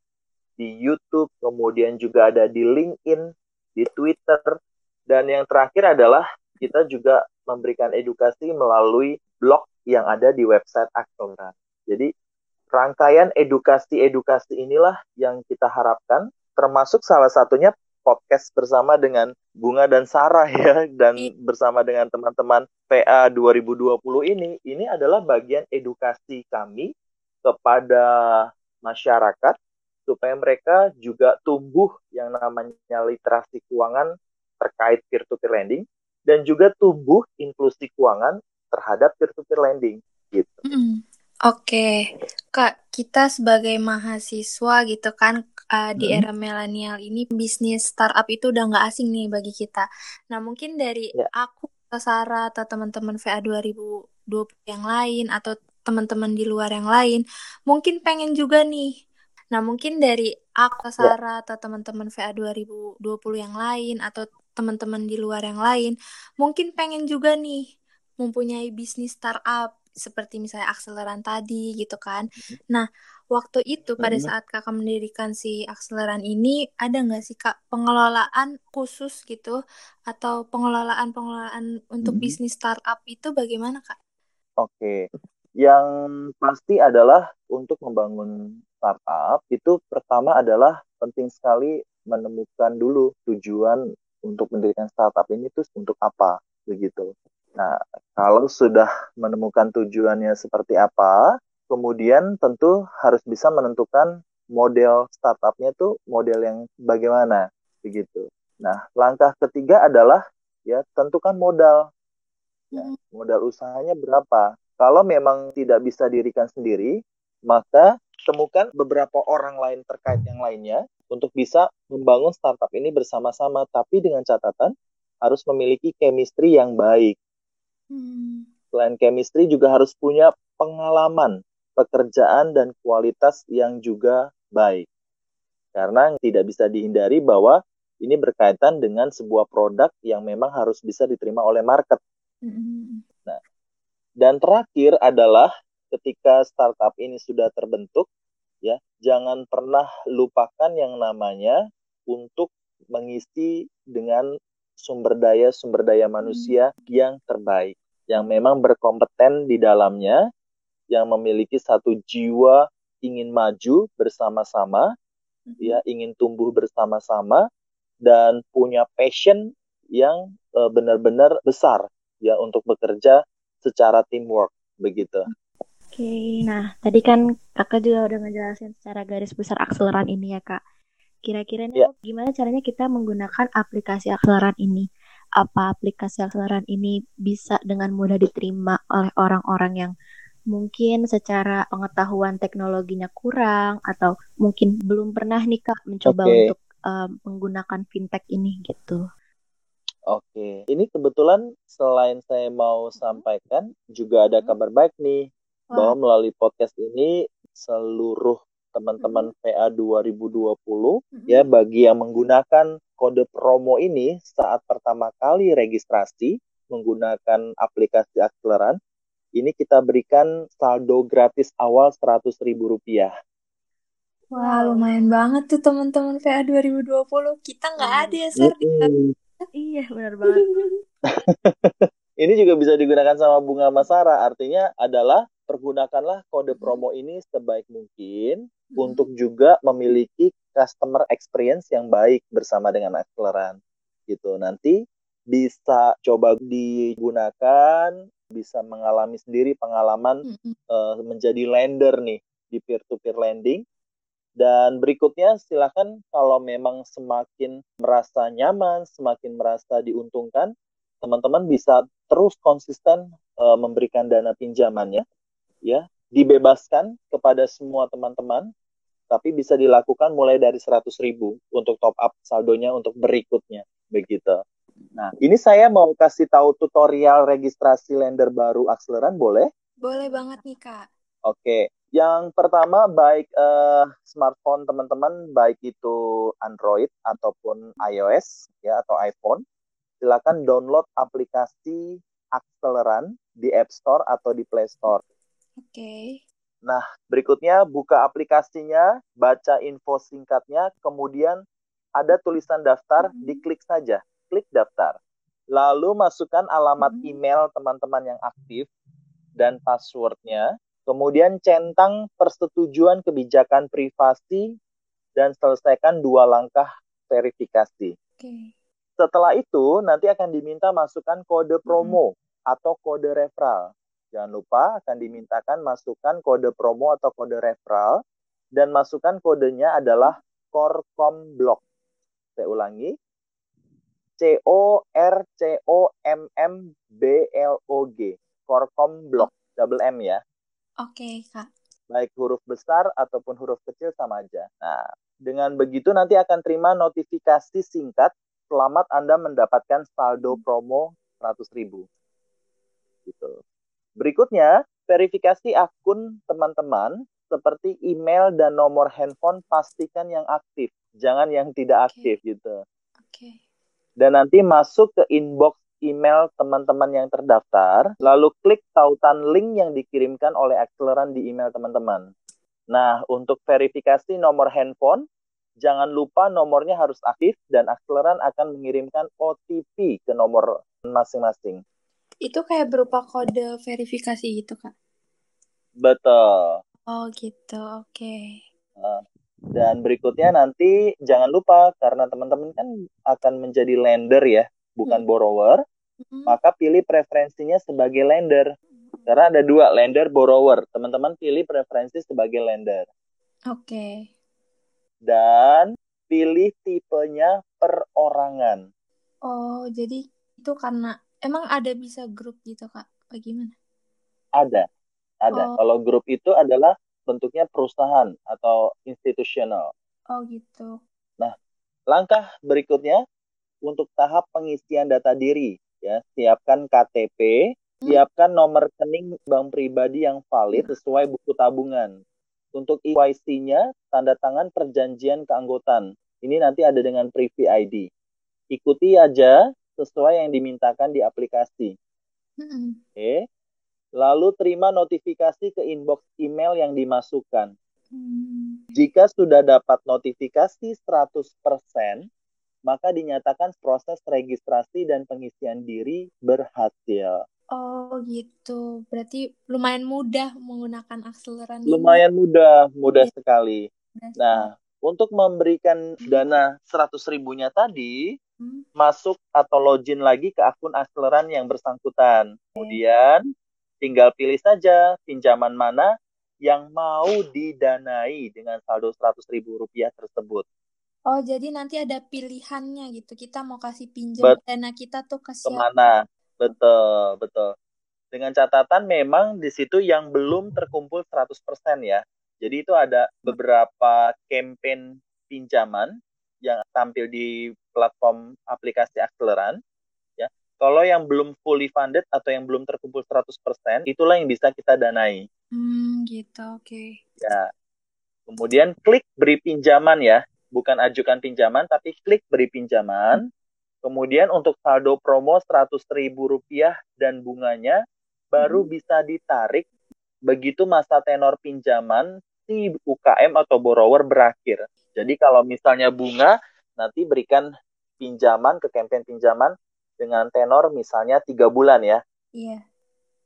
di YouTube, kemudian juga ada di LinkedIn, di Twitter dan yang terakhir adalah kita juga memberikan edukasi melalui blog yang ada di website Aksonra. Jadi rangkaian edukasi-edukasi inilah yang kita harapkan, termasuk salah satunya podcast bersama dengan Bunga dan Sarah ya, dan iya. bersama dengan teman-teman PA 2020 ini, ini adalah bagian edukasi kami kepada masyarakat supaya mereka juga tumbuh yang namanya literasi keuangan terkait peer-to-peer lending dan juga tumbuh inklusi keuangan terhadap peer-to-peer lending gitu. Mm. Oke, okay. Kak, kita sebagai mahasiswa gitu kan uh, di era milenial ini bisnis startup itu udah nggak asing nih bagi kita. Nah, mungkin dari yeah. aku, Sarah atau teman-teman VA 2020 yang lain atau teman-teman di luar yang lain, mungkin pengen juga nih Nah, mungkin dari aku, ya. Sarah, atau teman-teman VA 2020 yang lain, atau teman-teman di luar yang lain, mungkin pengen juga nih mempunyai bisnis startup, seperti misalnya akseleran tadi gitu kan. Nah, waktu itu pada saat kakak mendirikan si akseleran ini, ada nggak sih kak pengelolaan khusus gitu, atau pengelolaan-pengelolaan untuk bisnis startup itu bagaimana kak? Oke, yang pasti adalah untuk membangun startup itu pertama adalah penting sekali menemukan dulu tujuan untuk mendirikan startup ini tuh untuk apa begitu. Nah, kalau sudah menemukan tujuannya seperti apa, kemudian tentu harus bisa menentukan model startupnya tuh model yang bagaimana begitu. Nah, langkah ketiga adalah ya tentukan modal. Ya, hmm. modal usahanya berapa? Kalau memang tidak bisa dirikan sendiri, maka temukan beberapa orang lain terkait yang lainnya untuk bisa membangun startup ini bersama-sama, tapi dengan catatan harus memiliki chemistry yang baik. Hmm. Selain chemistry juga harus punya pengalaman pekerjaan dan kualitas yang juga baik. Karena tidak bisa dihindari bahwa ini berkaitan dengan sebuah produk yang memang harus bisa diterima oleh market. Hmm. Nah, dan terakhir adalah ketika startup ini sudah terbentuk, ya, jangan pernah lupakan yang namanya untuk mengisi dengan sumber daya sumber daya hmm. manusia hmm. yang terbaik, yang memang berkompeten di dalamnya, yang memiliki satu jiwa ingin maju bersama-sama, hmm. ya, ingin tumbuh bersama-sama dan punya passion yang uh, benar-benar besar ya untuk bekerja secara teamwork begitu. Oke, nah tadi kan kakak juga udah ngejelasin secara garis besar akseleran ini ya kak. Kira-kira yeah. gimana caranya kita menggunakan aplikasi akseleran ini? Apa aplikasi akseleran ini bisa dengan mudah diterima oleh orang-orang yang mungkin secara pengetahuan teknologinya kurang atau mungkin belum pernah nih kak mencoba okay. untuk um, menggunakan fintech ini gitu? Oke, ini kebetulan selain saya mau sampaikan juga ada kabar baik nih bahwa melalui podcast ini seluruh teman-teman PA 2020 ya bagi yang menggunakan kode promo ini saat pertama kali registrasi menggunakan aplikasi akseleran ini kita berikan saldo gratis awal seratus ribu rupiah. Wah lumayan banget tuh teman-teman PA 2020 kita nggak ada ya Sar. Iya benar banget. ini juga bisa digunakan sama bunga masara artinya adalah pergunakanlah kode promo ini sebaik mungkin hmm. untuk juga memiliki customer experience yang baik bersama dengan Acceleran gitu. Nanti bisa coba digunakan, bisa mengalami sendiri pengalaman hmm. uh, menjadi lender nih di peer to peer lending Dan berikutnya silakan kalau memang semakin merasa nyaman, semakin merasa diuntungkan, teman-teman bisa terus konsisten uh, memberikan dana pinjamannya, ya, dibebaskan kepada semua teman-teman, tapi bisa dilakukan mulai dari 100 ribu untuk top up saldonya untuk berikutnya, begitu. Nah, ini saya mau kasih tahu tutorial registrasi lender baru akseleran, boleh? Boleh banget nih, Kak. Oke, yang pertama baik uh, smartphone teman-teman, baik itu Android ataupun iOS ya atau iPhone, silakan download aplikasi Acceleran di App Store atau di Play Store. Oke. Okay. Nah, berikutnya buka aplikasinya, baca info singkatnya, kemudian ada tulisan daftar, -hmm. diklik saja, klik daftar. Lalu masukkan alamat -hmm. email teman-teman yang aktif dan passwordnya Kemudian centang persetujuan kebijakan privasi dan selesaikan dua langkah verifikasi. Okay. Setelah itu nanti akan diminta masukkan kode promo hmm. atau kode referral. Jangan lupa akan dimintakan masukkan kode promo atau kode referral dan masukkan kodenya adalah Corcom Block. Saya ulangi. C O R C O M M B L O G. Corcom Block. Double M ya. Oke, Kak. Baik huruf besar ataupun huruf kecil sama aja. Nah, dengan begitu nanti akan terima notifikasi singkat selamat Anda mendapatkan saldo promo 100.000. Gitu. Berikutnya, verifikasi akun teman-teman seperti email dan nomor handphone pastikan yang aktif, jangan yang tidak aktif okay. gitu. Oke. Okay. Dan nanti masuk ke inbox email teman-teman yang terdaftar, lalu klik tautan link yang dikirimkan oleh Acceleran di email teman-teman. Nah, untuk verifikasi nomor handphone, jangan lupa nomornya harus aktif dan Acceleran akan mengirimkan OTP ke nomor masing-masing. Itu kayak berupa kode verifikasi gitu, Kak? Betul. Oh, gitu. Oke. Okay. Nah, dan berikutnya nanti jangan lupa karena teman-teman kan akan menjadi lender ya, bukan hmm. borrower hmm. maka pilih preferensinya sebagai lender. Karena ada dua, lender, borrower. Teman-teman pilih preferensi sebagai lender. Oke. Okay. Dan pilih tipenya perorangan. Oh, jadi itu karena emang ada bisa grup gitu, Kak? Bagaimana? Ada. Ada. Oh. Kalau grup itu adalah bentuknya perusahaan atau institusional. Oh, gitu. Nah, langkah berikutnya untuk tahap pengisian data diri ya siapkan KTP hmm. siapkan nomor rekening bank pribadi yang valid sesuai buku tabungan untuk EYC-nya tanda tangan perjanjian keanggotaan ini nanti ada dengan Privy ID ikuti aja sesuai yang dimintakan di aplikasi hmm. oke okay. lalu terima notifikasi ke inbox email yang dimasukkan hmm. jika sudah dapat notifikasi 100% maka dinyatakan proses registrasi dan pengisian diri berhasil. Oh gitu, berarti lumayan mudah menggunakan akseleran. Lumayan ini. mudah, mudah ya. sekali. Nah, untuk memberikan dana 100 ribunya tadi. Masuk atau login lagi ke akun akseleran yang bersangkutan. Kemudian tinggal pilih saja pinjaman mana yang mau didanai dengan saldo 100 ribu rupiah tersebut. Oh, jadi nanti ada pilihannya gitu. Kita mau kasih pinjam Bet dana kita tuh ke siapa? Ke mana? Betul, betul. Dengan catatan memang di situ yang belum terkumpul 100% ya. Jadi itu ada beberapa campaign pinjaman yang tampil di platform aplikasi Acceleran. Ya. Kalau yang belum fully funded atau yang belum terkumpul 100%, itulah yang bisa kita danai. Hmm, gitu, oke. Okay. Ya. Kemudian klik beri pinjaman ya bukan ajukan pinjaman tapi klik beri pinjaman. Kemudian untuk saldo promo Rp100.000 dan bunganya baru hmm. bisa ditarik begitu masa tenor pinjaman si UKM atau borrower berakhir. Jadi kalau misalnya bunga nanti berikan pinjaman ke campaign pinjaman dengan tenor misalnya tiga bulan ya. Iya.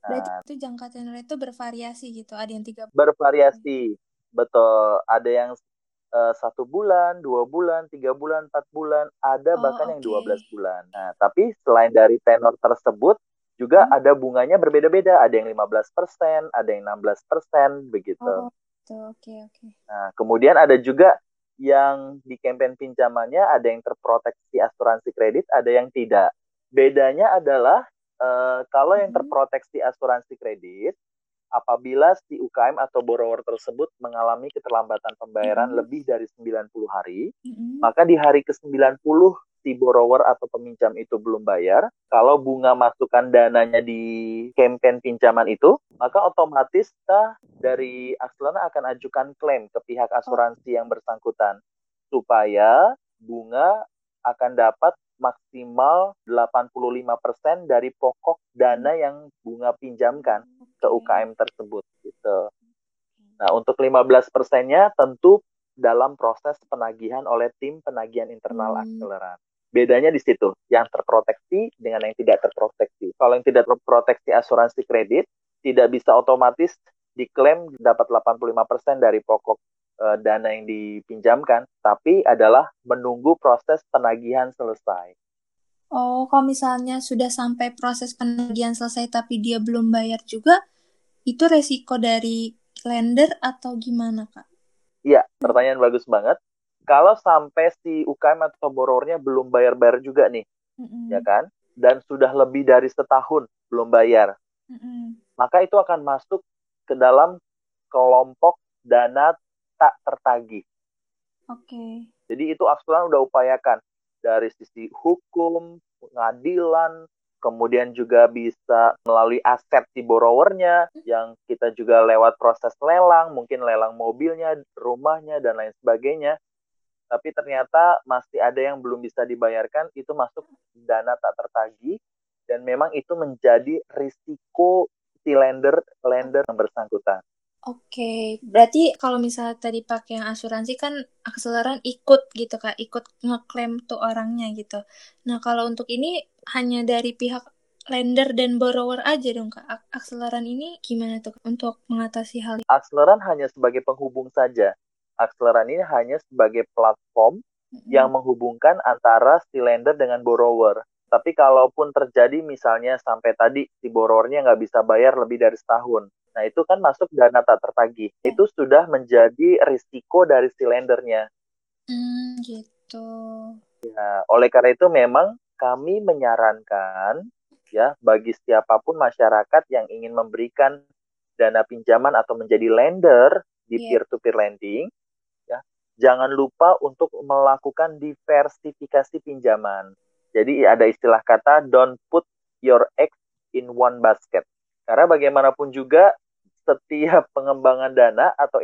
Berarti nah, itu jangka tenor itu bervariasi gitu. Ada yang tiga. Bervariasi, betul. Ada yang uh, satu bulan, dua bulan, tiga bulan, empat bulan, ada oh, bahkan okay. yang dua belas bulan. Nah, tapi selain dari tenor tersebut, juga hmm. ada bunganya berbeda-beda. Ada yang 15%, ada yang 16%, begitu. Oh, gitu. Oke, okay, oke. Okay. Nah, kemudian ada juga yang di campaign pinjamannya ada yang terproteksi asuransi kredit, ada yang tidak. Bedanya adalah uh, kalau yang hmm. terproteksi asuransi kredit, apabila si UKM atau borrower tersebut mengalami keterlambatan pembayaran hmm. lebih dari 90 hari, hmm. maka di hari ke-90 si borrower atau peminjam itu belum bayar, kalau bunga masukkan dananya di campaign pinjaman itu, maka otomatis kita dari Akselana akan ajukan klaim ke pihak asuransi yang bersangkutan supaya bunga akan dapat maksimal 85% dari pokok dana yang bunga pinjamkan ke UKM tersebut gitu. Nah, untuk 15 persennya tentu dalam proses penagihan oleh tim penagihan internal hmm. akseleran. Bedanya di situ, yang terproteksi dengan yang tidak terproteksi. Kalau yang tidak terproteksi asuransi kredit, tidak bisa otomatis diklaim dapat 85% dari pokok e, dana yang dipinjamkan, tapi adalah menunggu proses penagihan selesai. Oh, kalau misalnya sudah sampai proses penagihan selesai tapi dia belum bayar juga, itu resiko dari lender atau gimana, Kak? Iya, pertanyaan bagus banget kalau sampai si UKM atau borrowernya belum bayar-bayar juga nih, mm-hmm. ya kan? Dan sudah lebih dari setahun belum bayar, mm-hmm. maka itu akan masuk ke dalam kelompok dana tak tertagih. Oke. Okay. Jadi itu Aksulan udah upayakan dari sisi hukum, pengadilan, kemudian juga bisa melalui aset si borrowernya yang kita juga lewat proses lelang, mungkin lelang mobilnya, rumahnya dan lain sebagainya tapi ternyata masih ada yang belum bisa dibayarkan itu masuk dana tak tertagih dan memang itu menjadi risiko si lender lender yang bersangkutan. Oke, okay. berarti kalau misalnya tadi pakai yang asuransi kan akseleran ikut gitu kak, ikut ngeklaim tuh orangnya gitu. Nah kalau untuk ini hanya dari pihak lender dan borrower aja dong kak. Akseleran ini gimana tuh untuk mengatasi hal ini? Akseleran hanya sebagai penghubung saja. Akseleran ini hanya sebagai platform mm-hmm. yang menghubungkan antara si lender dengan borrower. Tapi kalaupun terjadi misalnya sampai tadi si borrowernya nggak bisa bayar lebih dari setahun, nah itu kan masuk dana tak tertagih. Mm. Itu sudah menjadi risiko dari si lendernya. Hmm, gitu. Ya, oleh karena itu memang kami menyarankan ya bagi siapa pun masyarakat yang ingin memberikan dana pinjaman atau menjadi lender di iya. peer-to-peer lending, jangan lupa untuk melakukan diversifikasi pinjaman. Jadi ada istilah kata don't put your eggs in one basket. Karena bagaimanapun juga setiap pengembangan dana atau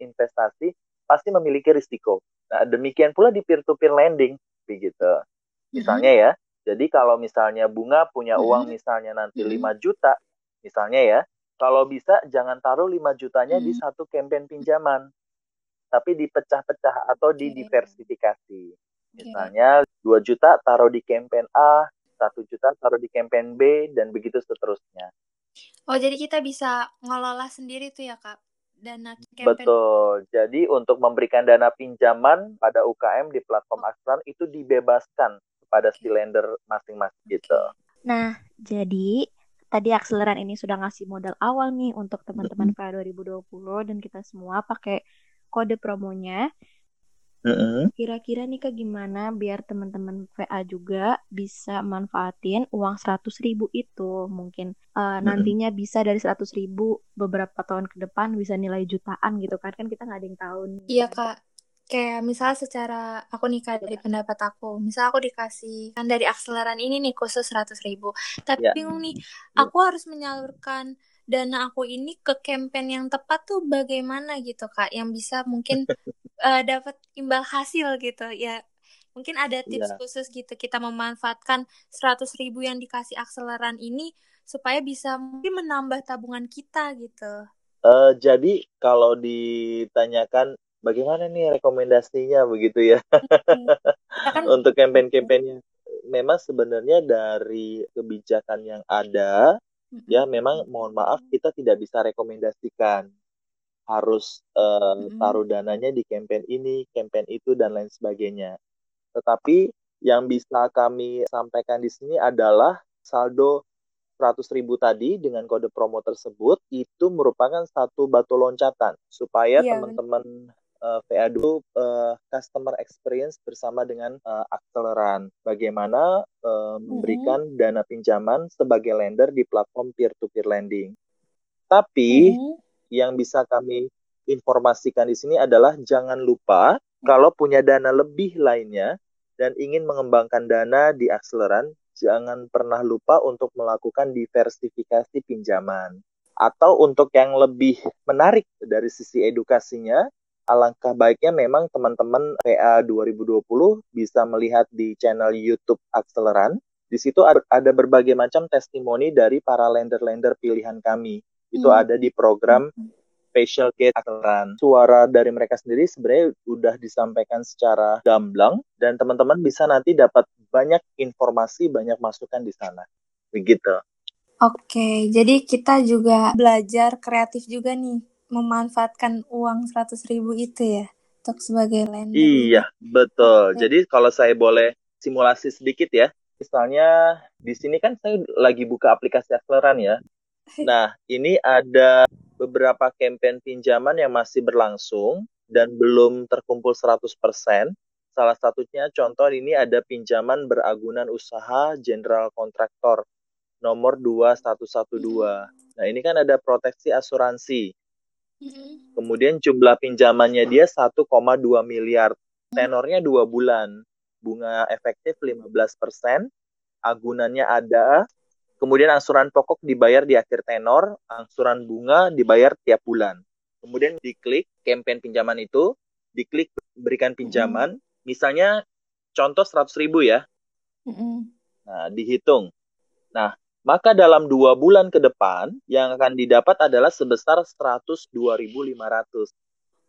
investasi pasti memiliki risiko. Nah, demikian pula di peer-to-peer lending begitu. Misalnya ya, jadi kalau misalnya bunga punya uang misalnya nanti 5 juta, misalnya ya, kalau bisa jangan taruh 5 jutanya di satu campaign pinjaman tapi dipecah-pecah atau didiversifikasi. Misalnya 2 juta taruh di campaign A, 1 juta taruh di campaign B, dan begitu seterusnya. Oh, jadi kita bisa ngelola sendiri tuh ya, Kak? Dana campaign. Betul. Jadi untuk memberikan dana pinjaman pada UKM di platform oh. Aksan itu dibebaskan kepada okay. si lender masing-masing okay. gitu. Nah, jadi tadi akseleran ini sudah ngasih modal awal nih untuk teman-teman PA 2020 dan kita semua pakai kode promonya. Kira-kira nih kak gimana biar teman-teman VA juga bisa manfaatin uang 100 ribu itu? Mungkin uh, nantinya bisa dari 100 ribu beberapa tahun ke depan bisa nilai jutaan gitu kan? Kan kita nggak ada yang tahu nih. Iya kak. Kayak misal secara aku nih kak dari pendapat aku. Misal aku dikasih kan dari akseleran ini nih khusus 100 ribu. Tapi yeah. bingung nih aku harus menyalurkan dana aku ini ke campaign yang tepat tuh bagaimana gitu kak? Yang bisa mungkin uh, dapat imbal hasil gitu. Ya mungkin ada tips yeah. khusus gitu kita memanfaatkan 100 ribu yang dikasih akseleran ini supaya bisa mungkin menambah tabungan kita gitu. Uh, jadi kalau ditanyakan bagaimana nih rekomendasinya? begitu ya. Kan, untuk campaign-campaignnya memang sebenarnya dari kebijakan yang ada ya memang mohon maaf kita tidak bisa rekomendasikan harus uh, taruh dananya di campaign ini, campaign itu dan lain sebagainya. Tetapi yang bisa kami sampaikan di sini adalah saldo 100 ribu tadi dengan kode promo tersebut itu merupakan satu batu loncatan supaya Iya, teman-teman uh, VA2 uh, customer experience bersama dengan uh, Acceleran. Bagaimana uh, memberikan dana pinjaman sebagai lender di platform peer-to-peer lending. Tapi Mhm. yang bisa kami informasikan di sini adalah jangan lupa kalau punya dana lebih lainnya dan ingin mengembangkan dana di Acceleran, jangan pernah lupa untuk melakukan diversifikasi pinjaman. Atau untuk yang lebih menarik dari sisi edukasinya, alangkah baiknya memang teman-teman PA 2020 bisa melihat di channel YouTube Acceleran. Di situ ada berbagai macam testimoni dari para lender-lender pilihan kami. Itu Hmm. ada di program Facial Gate Acceleran. Suara dari mereka sendiri sebenarnya udah disampaikan secara gamblang dan teman-teman bisa nanti dapat banyak informasi, banyak masukan di sana. Begitu. Oke, jadi kita juga belajar kreatif juga nih, memanfaatkan uang 100 ribu itu ya, untuk sebagai lender. Iya, betul. Oke. Jadi kalau saya boleh simulasi sedikit ya, misalnya di sini kan saya lagi buka aplikasi Acceleran ya. Nah, ini ada beberapa campaign pinjaman yang masih berlangsung dan belum terkumpul 100%. Salah satunya contoh ini ada pinjaman beragunan usaha General Kontraktor nomor 2112. Nah, ini kan ada proteksi asuransi. Mhm. Kemudian jumlah pinjamannya dia 1,2 miliar. Tenornya dua bulan. Bunga efektif 15%. Agunannya ada. Kemudian angsuran pokok dibayar di akhir tenor. Angsuran bunga dibayar tiap bulan. Kemudian diklik campaign pinjaman itu. Diklik berikan pinjaman. Misalnya contoh 100 ribu ya. Mhm. Nah, dihitung. Nah, maka dalam dua bulan ke depan yang akan didapat adalah sebesar 102.500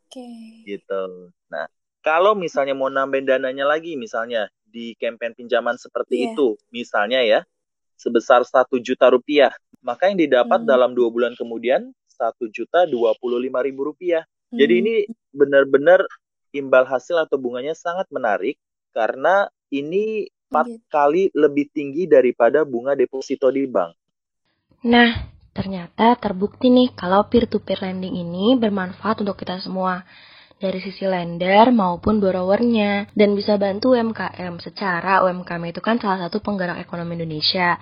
Oke. gitu. Nah, kalau misalnya mau nambahin dananya lagi, misalnya di campaign pinjaman seperti Iya. itu, misalnya ya, sebesar satu juta rupiah, maka yang didapat Hmm. dalam dua bulan kemudian satu juta dua puluh lima ribu rupiah. Jadi Hmm. ini benar-benar imbal hasil atau bunganya sangat menarik karena ini empat Gitu. kali lebih tinggi daripada bunga deposito di bank. Nah, ternyata terbukti nih kalau peer-to-peer lending ini bermanfaat untuk kita semua. Dari sisi lender maupun borrowernya. Dan bisa bantu UMKM. Secara UMKM itu kan salah satu penggerak ekonomi Indonesia.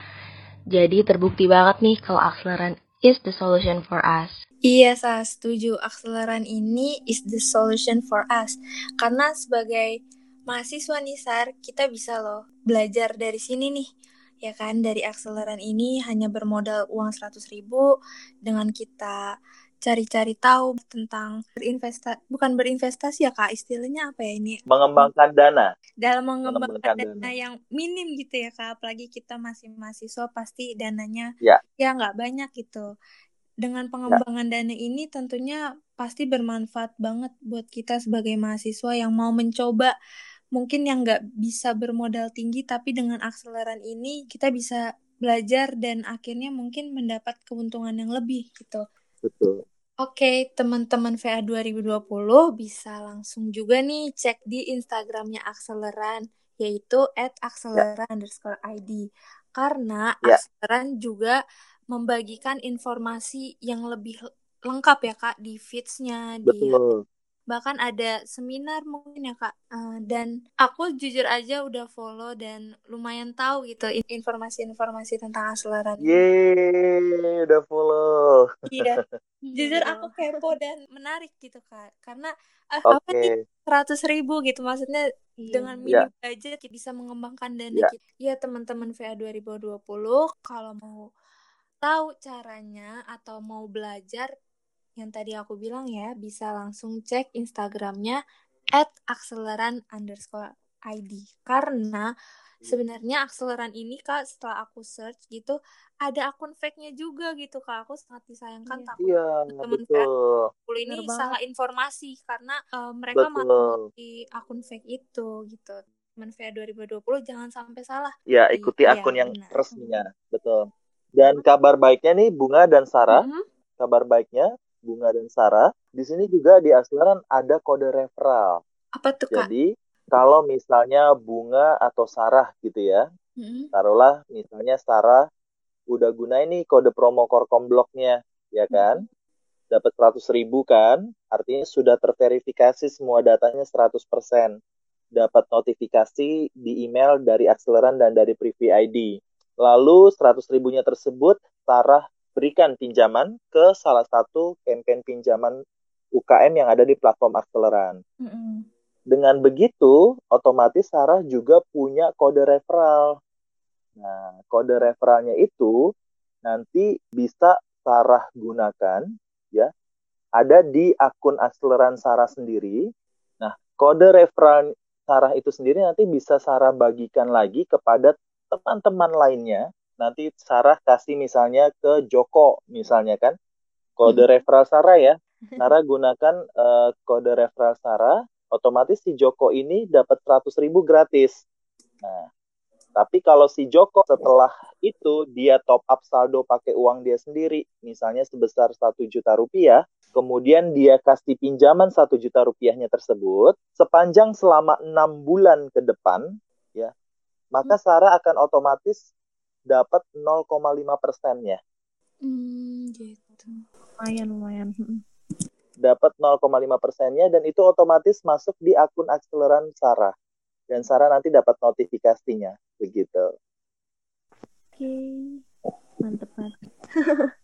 Jadi terbukti banget nih kalau Acceleran is the solution for us. Iya, saya setuju. Akseleran ini is the solution for us. Karena sebagai mahasiswa nih, Sar, kita bisa loh belajar dari sini nih. Ya kan, dari akseleran ini hanya bermodal uang 100 ribu dengan kita cari-cari tahu tentang berinvestasi, bukan berinvestasi ya Kak, istilahnya apa ya ini? Mengembangkan dana. Dalam mengembangkan Mengembangkan dana dana. yang minim gitu ya Kak, apalagi kita masih mahasiswa pasti dananya Ya. ya nggak banyak gitu. Dengan pengembangan dana ini tentunya pasti bermanfaat banget buat kita sebagai mahasiswa yang mau mencoba mungkin yang nggak bisa bermodal tinggi tapi dengan akseleran ini kita bisa belajar dan akhirnya mungkin mendapat keuntungan yang lebih gitu. Betul. Oke, teman-teman VA 2020 bisa langsung juga nih cek di Instagramnya Akseleran, yaitu at akseleran underscore ID. Karena Ya. Akseleran juga membagikan informasi yang lebih lengkap ya Kak di feeds-nya, di. Bahkan ada seminar mungkin ya Kak. Eh, dan aku jujur aja udah follow dan lumayan tahu gitu in- informasi-informasi tentang Akseleran. Yeay, udah follow. Iya. Jujur Iya. aku kepo dan menarik gitu kak karena eh, apa nih seratus ribu gitu maksudnya dengan Ya. minim budget kita bisa mengembangkan dana Ya. kita ya teman-teman VA 2020 kalau mau tahu caranya atau mau belajar yang tadi aku bilang ya bisa langsung cek Instagramnya at akseleran underscore ID karena sebenarnya akseleran ini kak setelah aku search gitu ada akun fake-nya juga gitu kak aku sangat disayangkan Iya. takut Iya, teman VA betul. 20 ini banget. salah informasi karena eh, mereka malah di akun fake itu gitu teman VA 2020 jangan sampai salah Ya, ikuti iya akun yang benar resminya. Betul. Dan kabar baiknya nih Bunga dan Sarah, Mhm. kabar baiknya Bunga dan Sarah, di sini juga di Akseleran ada kode referral. apa tuh kak Jadi, kalau misalnya Bunga atau Sarah gitu ya, Mhm. taruhlah misalnya Sarah udah gunain nih kode promo Korkom Blognya, ya kan? Dapat 100 ribu kan, artinya sudah terverifikasi semua datanya 100%. Dapat notifikasi di email dari Acceleran dan dari Privy ID. Lalu 100 ribunya tersebut Sarah berikan pinjaman ke salah satu campaign pinjaman UKM yang ada di platform Acceleran. Mm -mm. Dengan begitu, otomatis Sarah juga punya kode referral. Nah, kode referralnya itu nanti bisa Sarah gunakan ya. Ada di akun akseleran Sarah sendiri. Nah, kode referral Sarah itu sendiri nanti bisa Sarah bagikan lagi kepada teman-teman lainnya. Nanti Sarah kasih misalnya ke Joko misalnya kan. Kode referral Sarah ya. Sarah gunakan uh, kode referral Sarah otomatis si Joko ini dapat 100 ribu gratis. Nah, tapi kalau si Joko setelah itu dia top up saldo pakai uang dia sendiri, misalnya sebesar satu juta rupiah, kemudian dia kasih pinjaman satu juta rupiahnya tersebut, sepanjang selama enam bulan ke depan, ya, maka Sarah akan otomatis dapat 0,5 persennya. Hmm, gitu. Lumayan, lumayan. dapat 0,5 persennya dan itu otomatis masuk di akun akseleran Sarah dan Sarah nanti dapat notifikasinya begitu. Oke, mantep banget.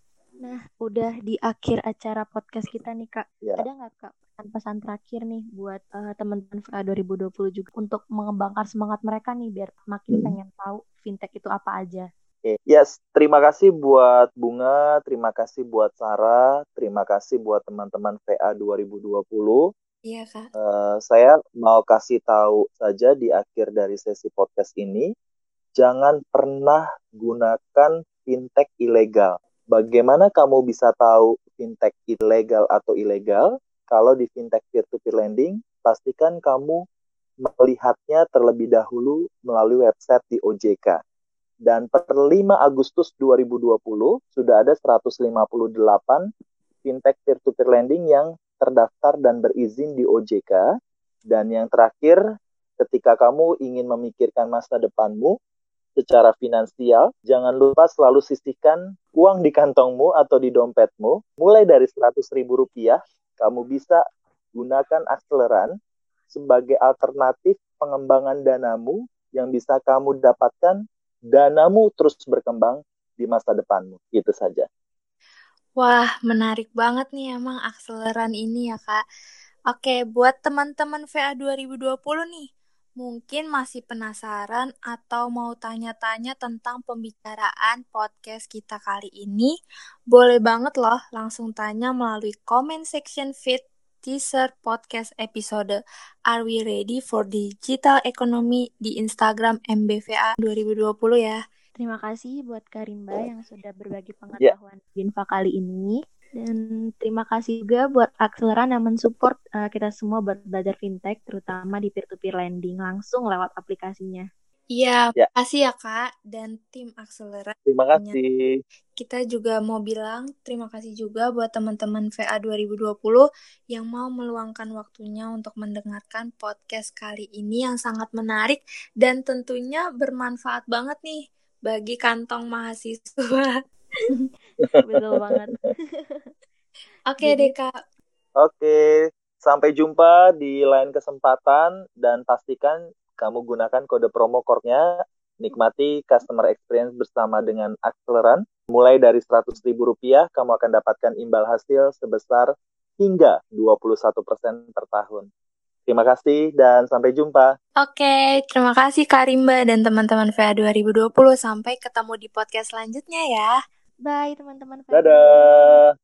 nah, udah di akhir acara podcast kita nih kak. Ya. Ada nggak kak pesan-pesan terakhir nih buat uh, teman-teman VA 2020 juga untuk mengembangkan semangat mereka nih biar makin hmm. pengen tahu fintech itu apa aja? Okay. Yes, terima kasih buat Bunga, terima kasih buat Sarah, terima kasih buat teman-teman VA 2020. Iya, Kak. Uh, saya mau kasih tahu saja di akhir dari sesi podcast ini, jangan pernah gunakan fintech ilegal. Bagaimana kamu bisa tahu fintech ilegal atau ilegal? Kalau di fintech peer-to-peer lending, pastikan kamu melihatnya terlebih dahulu melalui website di OJK dan per 5 Agustus 2020 sudah ada 158 fintech peer-to-peer lending yang terdaftar dan berizin di OJK. Dan yang terakhir, ketika kamu ingin memikirkan masa depanmu secara finansial, jangan lupa selalu sisihkan uang di kantongmu atau di dompetmu. Mulai dari 100 ribu rupiah, kamu bisa gunakan akseleran sebagai alternatif pengembangan danamu yang bisa kamu dapatkan danamu terus berkembang di masa depanmu. Itu saja. Wah, menarik banget nih emang akseleran ini ya, Kak. Oke, buat teman-teman VA 2020 nih, mungkin masih penasaran atau mau tanya-tanya tentang pembicaraan podcast kita kali ini, boleh banget loh langsung tanya melalui comment section feed teaser podcast episode Are We Ready for Digital Economy di Instagram MBVA 2020 ya. Terima kasih buat Karimba yang sudah berbagi pengetahuan yeah. Binfa kali ini. Dan terima kasih juga buat Akseleran yang mensupport uh, kita semua buat belajar fintech, terutama di peer-to-peer lending langsung lewat aplikasinya. Iya, ya. kasih ya Kak dan tim Akselera. Terima kasih. Kita juga mau bilang terima kasih juga buat teman-teman VA 2020 yang mau meluangkan waktunya untuk mendengarkan podcast kali ini yang sangat menarik dan tentunya bermanfaat banget nih bagi kantong mahasiswa. Betul banget. Oke okay, deh Kak. Oke, sampai jumpa di lain kesempatan dan pastikan kamu gunakan kode promo core-nya, nikmati customer experience bersama dengan Acceleran. Mulai dari Rp100.000, kamu akan dapatkan imbal hasil sebesar hingga 21% per tahun. Terima kasih dan sampai jumpa. Oke, terima kasih Karimba dan teman-teman VA 2020. Sampai ketemu di podcast selanjutnya ya. Bye teman-teman. Dadah.